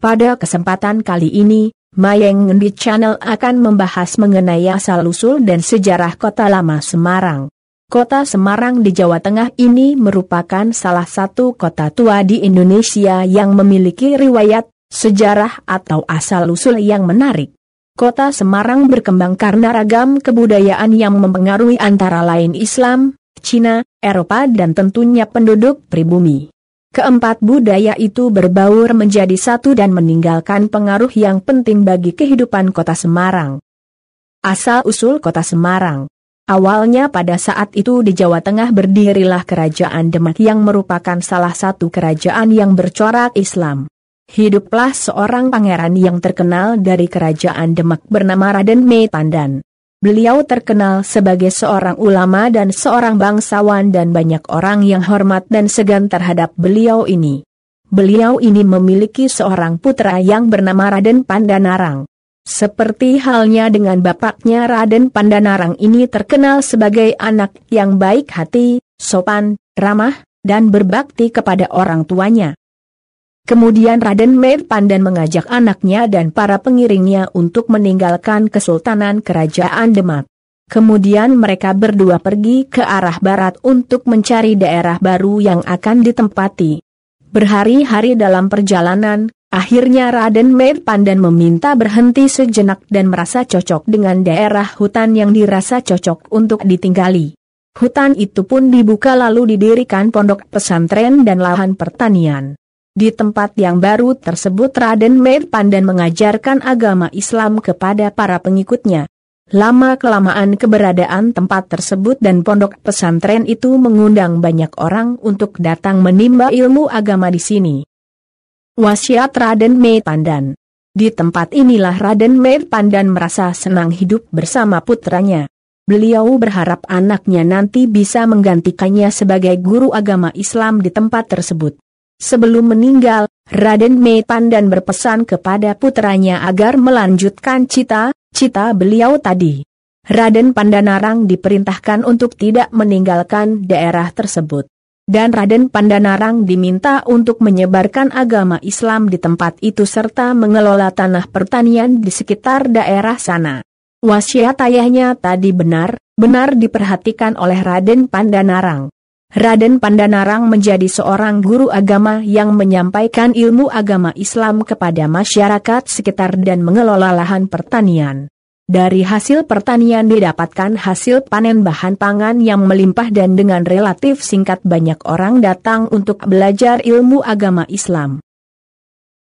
Pada kesempatan kali ini, Mayeng Ngendi Channel akan membahas mengenai asal-usul dan sejarah kota lama Semarang. Kota Semarang di Jawa Tengah ini merupakan salah satu kota tua di Indonesia yang memiliki riwayat, sejarah atau asal-usul yang menarik. Kota Semarang berkembang karena ragam kebudayaan yang mempengaruhi antara lain Islam, Cina, Eropa dan tentunya penduduk pribumi. Keempat budaya itu berbaur menjadi satu dan meninggalkan pengaruh yang penting bagi kehidupan kota Semarang. Asal-usul kota Semarang Awalnya pada saat itu di Jawa Tengah berdirilah Kerajaan Demak yang merupakan salah satu kerajaan yang bercorak Islam. Hiduplah seorang pangeran yang terkenal dari Kerajaan Demak bernama Raden Metandan. Beliau terkenal sebagai seorang ulama dan seorang bangsawan dan banyak orang yang hormat dan segan terhadap beliau ini. Beliau ini memiliki seorang putra yang bernama Raden Pandanarang. Seperti halnya dengan bapaknya Raden Pandanarang ini terkenal sebagai anak yang baik hati, sopan, ramah, dan berbakti kepada orang tuanya. Kemudian Raden Mer Pandan mengajak anaknya dan para pengiringnya untuk meninggalkan Kesultanan Kerajaan Demak. Kemudian mereka berdua pergi ke arah barat untuk mencari daerah baru yang akan ditempati. Berhari-hari dalam perjalanan, akhirnya Raden Mer Pandan meminta berhenti sejenak dan merasa cocok dengan daerah hutan yang dirasa cocok untuk ditinggali. Hutan itu pun dibuka lalu didirikan pondok pesantren dan lahan pertanian. Di tempat yang baru tersebut Raden Mer Pandan mengajarkan agama Islam kepada para pengikutnya. Lama-kelamaan keberadaan tempat tersebut dan pondok pesantren itu mengundang banyak orang untuk datang menimba ilmu agama di sini. Wasiat Raden Mer Pandan Di tempat inilah Raden Mer Pandan merasa senang hidup bersama putranya. Beliau berharap anaknya nanti bisa menggantikannya sebagai guru agama Islam di tempat tersebut. Sebelum meninggal, Raden Mepandan berpesan kepada putranya agar melanjutkan cita-cita beliau tadi. Raden Pandanarang diperintahkan untuk tidak meninggalkan daerah tersebut. Dan Raden Pandanarang diminta untuk menyebarkan agama Islam di tempat itu serta mengelola tanah pertanian di sekitar daerah sana. Wasiat ayahnya tadi benar, benar diperhatikan oleh Raden Pandanarang. Raden Pandanarang menjadi seorang guru agama yang menyampaikan ilmu agama Islam kepada masyarakat sekitar dan mengelola lahan pertanian. Dari hasil pertanian didapatkan hasil panen bahan pangan yang melimpah dan dengan relatif singkat banyak orang datang untuk belajar ilmu agama Islam.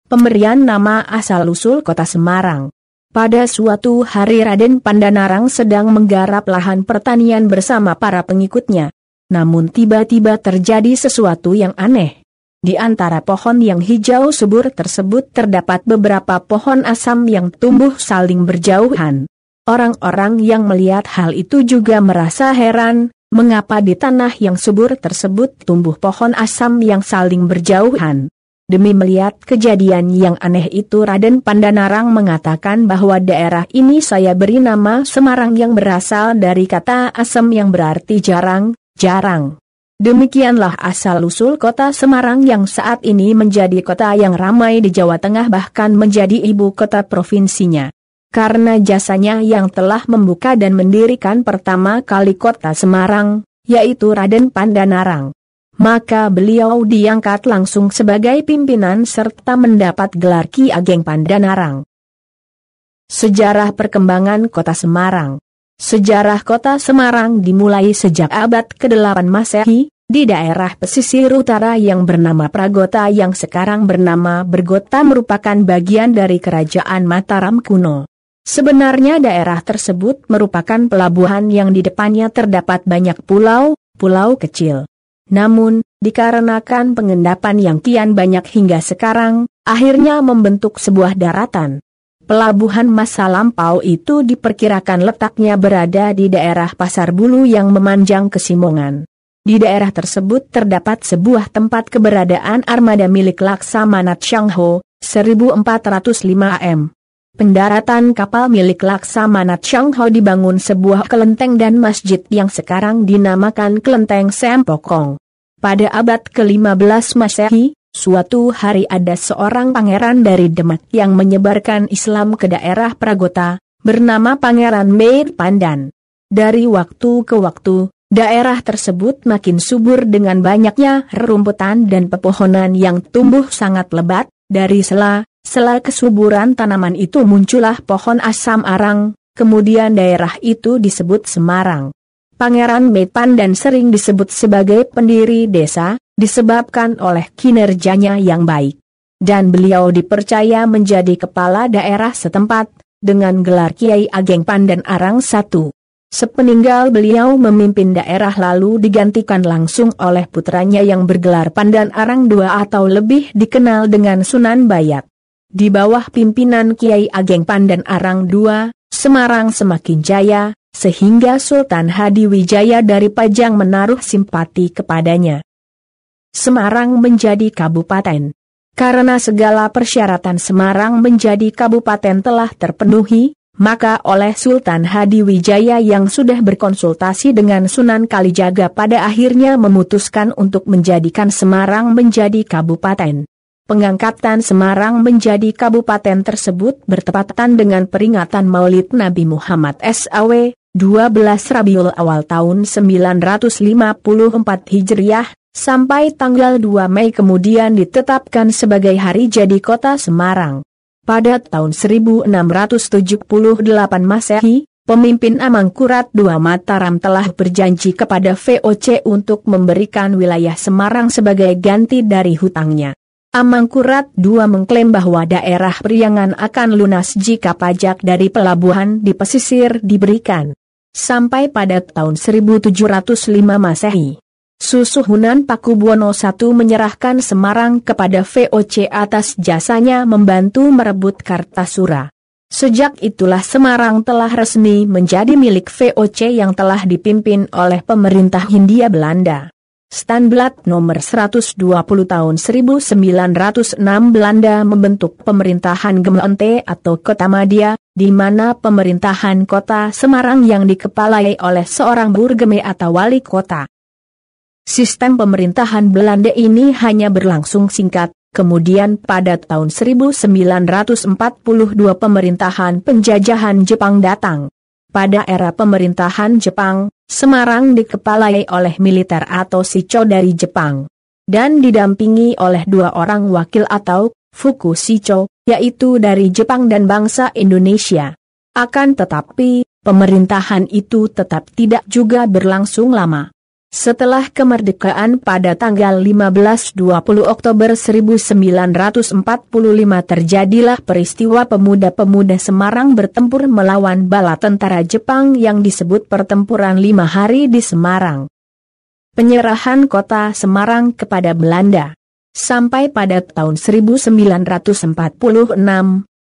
Pemberian nama asal-usul kota Semarang pada suatu hari Raden Pandanarang sedang menggarap lahan pertanian bersama para pengikutnya. Namun tiba-tiba terjadi sesuatu yang aneh. Di antara pohon yang hijau subur tersebut terdapat beberapa pohon asam yang tumbuh saling berjauhan. Orang-orang yang melihat hal itu juga merasa heran, mengapa di tanah yang subur tersebut tumbuh pohon asam yang saling berjauhan. Demi melihat kejadian yang aneh itu Raden Pandanarang mengatakan bahwa daerah ini saya beri nama Semarang yang berasal dari kata asam yang berarti jarang, jarang. Demikianlah asal-usul kota Semarang yang saat ini menjadi kota yang ramai di Jawa Tengah bahkan menjadi ibu kota provinsinya. Karena jasanya yang telah membuka dan mendirikan pertama kali kota Semarang, yaitu Raden Pandanarang. Maka beliau diangkat langsung sebagai pimpinan serta mendapat gelar Ki Ageng Pandanarang. Sejarah perkembangan kota Semarang Sejarah kota Semarang dimulai sejak abad ke-8 Masehi, di daerah pesisir utara yang bernama Pragota yang sekarang bernama Bergota merupakan bagian dari kerajaan Mataram kuno. Sebenarnya daerah tersebut merupakan pelabuhan yang di depannya terdapat banyak pulau, pulau kecil. Namun, dikarenakan pengendapan yang kian banyak hingga sekarang, akhirnya membentuk sebuah daratan. Pelabuhan masa lampau itu diperkirakan letaknya berada di daerah Pasar Bulu yang memanjang ke Simongan. Di daerah tersebut terdapat sebuah tempat keberadaan armada milik Laksamanat Shangho, 1405 am. Pendaratan kapal milik Laksamanat Shangho dibangun sebuah kelenteng dan masjid yang sekarang dinamakan Kelenteng Sempokong. Pada abad ke-15 Masehi, Suatu hari ada seorang pangeran dari Demak yang menyebarkan Islam ke daerah Pragota, bernama Pangeran Meir Pandan. Dari waktu ke waktu, daerah tersebut makin subur dengan banyaknya rerumputan dan pepohonan yang tumbuh sangat lebat, dari sela, sela kesuburan tanaman itu muncullah pohon asam arang, kemudian daerah itu disebut Semarang. Pangeran Meir Pandan sering disebut sebagai pendiri desa, disebabkan oleh kinerjanya yang baik. Dan beliau dipercaya menjadi kepala daerah setempat, dengan gelar Kiai Ageng Pandan Arang I. Sepeninggal beliau memimpin daerah lalu digantikan langsung oleh putranya yang bergelar Pandan Arang II atau lebih dikenal dengan Sunan Bayat. Di bawah pimpinan Kiai Ageng Pandan Arang II, Semarang semakin jaya, sehingga Sultan Hadi Wijaya dari Pajang menaruh simpati kepadanya. Semarang menjadi kabupaten. Karena segala persyaratan Semarang menjadi kabupaten telah terpenuhi, maka oleh Sultan Hadi Wijaya yang sudah berkonsultasi dengan Sunan Kalijaga pada akhirnya memutuskan untuk menjadikan Semarang menjadi kabupaten. Pengangkatan Semarang menjadi kabupaten tersebut bertepatan dengan peringatan Maulid Nabi Muhammad SAW, 12 Rabiul Awal tahun 954 Hijriah, Sampai tanggal 2 Mei kemudian ditetapkan sebagai hari jadi kota Semarang. Pada tahun 1678 Masehi, pemimpin Amangkurat II Mataram telah berjanji kepada VOC untuk memberikan wilayah Semarang sebagai ganti dari hutangnya. Amangkurat II mengklaim bahwa daerah Priangan akan lunas jika pajak dari pelabuhan di pesisir diberikan. Sampai pada tahun 1705 Masehi, Susuhunan Pakubuwono I menyerahkan Semarang kepada VOC atas jasanya membantu merebut Kartasura. Sejak itulah Semarang telah resmi menjadi milik VOC yang telah dipimpin oleh pemerintah Hindia Belanda. Standblad nomor 120 tahun 1906 Belanda membentuk pemerintahan Gemeente atau Kota Madia, di mana pemerintahan kota Semarang yang dikepalai oleh seorang burgeme atau wali kota. Sistem pemerintahan Belanda ini hanya berlangsung singkat, kemudian pada tahun 1942 pemerintahan penjajahan Jepang datang. Pada era pemerintahan Jepang, Semarang dikepalai oleh militer atau Shicho dari Jepang. Dan didampingi oleh dua orang wakil atau Fuku Shicho, yaitu dari Jepang dan bangsa Indonesia. Akan tetapi, pemerintahan itu tetap tidak juga berlangsung lama. Setelah kemerdekaan pada tanggal 15-20 Oktober 1945 terjadilah peristiwa pemuda-pemuda Semarang bertempur melawan bala tentara Jepang yang disebut pertempuran lima hari di Semarang. Penyerahan kota Semarang kepada Belanda. Sampai pada tahun 1946,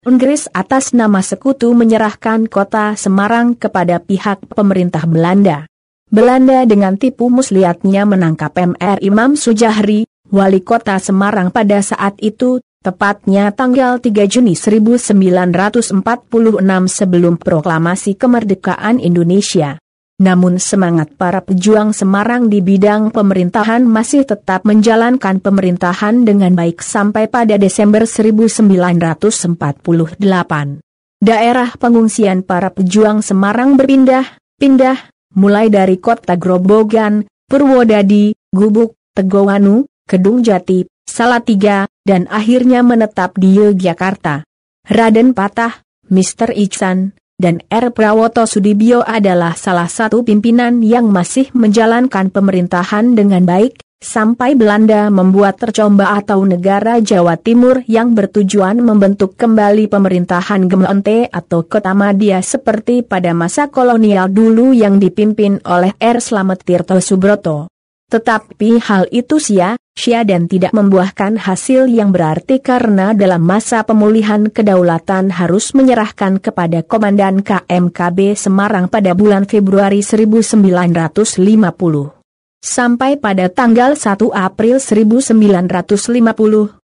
Inggris atas nama sekutu menyerahkan kota Semarang kepada pihak pemerintah Belanda. Belanda dengan tipu muslihatnya menangkap MR Imam Sujahri, wali kota Semarang pada saat itu, tepatnya tanggal 3 Juni 1946 sebelum proklamasi kemerdekaan Indonesia. Namun semangat para pejuang Semarang di bidang pemerintahan masih tetap menjalankan pemerintahan dengan baik sampai pada Desember 1948. Daerah pengungsian para pejuang Semarang berpindah, pindah, mulai dari kota Grobogan, Purwodadi, Gubuk, Tegowanu, Kedung Jati, Salatiga, dan akhirnya menetap di Yogyakarta. Raden Patah, Mr. Iksan, dan R. Prawoto Sudibyo adalah salah satu pimpinan yang masih menjalankan pemerintahan dengan baik, sampai Belanda membuat tercomba atau negara Jawa Timur yang bertujuan membentuk kembali pemerintahan Gemeente atau Kota Madia seperti pada masa kolonial dulu yang dipimpin oleh R. Slamet Tirto Subroto. Tetapi hal itu sia-sia dan tidak membuahkan hasil yang berarti karena dalam masa pemulihan kedaulatan harus menyerahkan kepada Komandan KMKB Semarang pada bulan Februari 1950. Sampai pada tanggal 1 April 1950,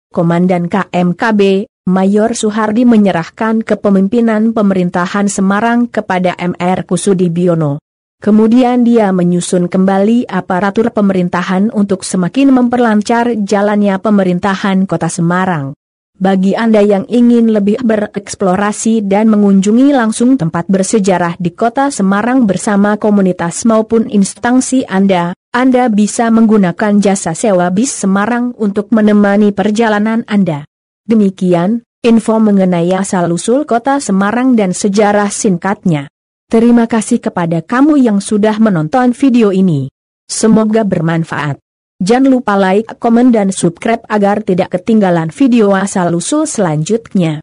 Komandan KMKB, Mayor Suhardi menyerahkan kepemimpinan pemerintahan Semarang kepada MR Kusudibiono. Kemudian dia menyusun kembali aparatur pemerintahan untuk semakin memperlancar jalannya pemerintahan kota Semarang. Bagi Anda yang ingin lebih bereksplorasi dan mengunjungi langsung tempat bersejarah di kota Semarang bersama komunitas maupun instansi Anda, Anda bisa menggunakan jasa sewa bis Semarang untuk menemani perjalanan Anda. Demikian, info mengenai asal-usul kota Semarang dan sejarah singkatnya. Terima kasih kepada kamu yang sudah menonton video ini. Semoga bermanfaat. Jangan lupa like, komen dan subscribe agar tidak ketinggalan video asal-usul selanjutnya.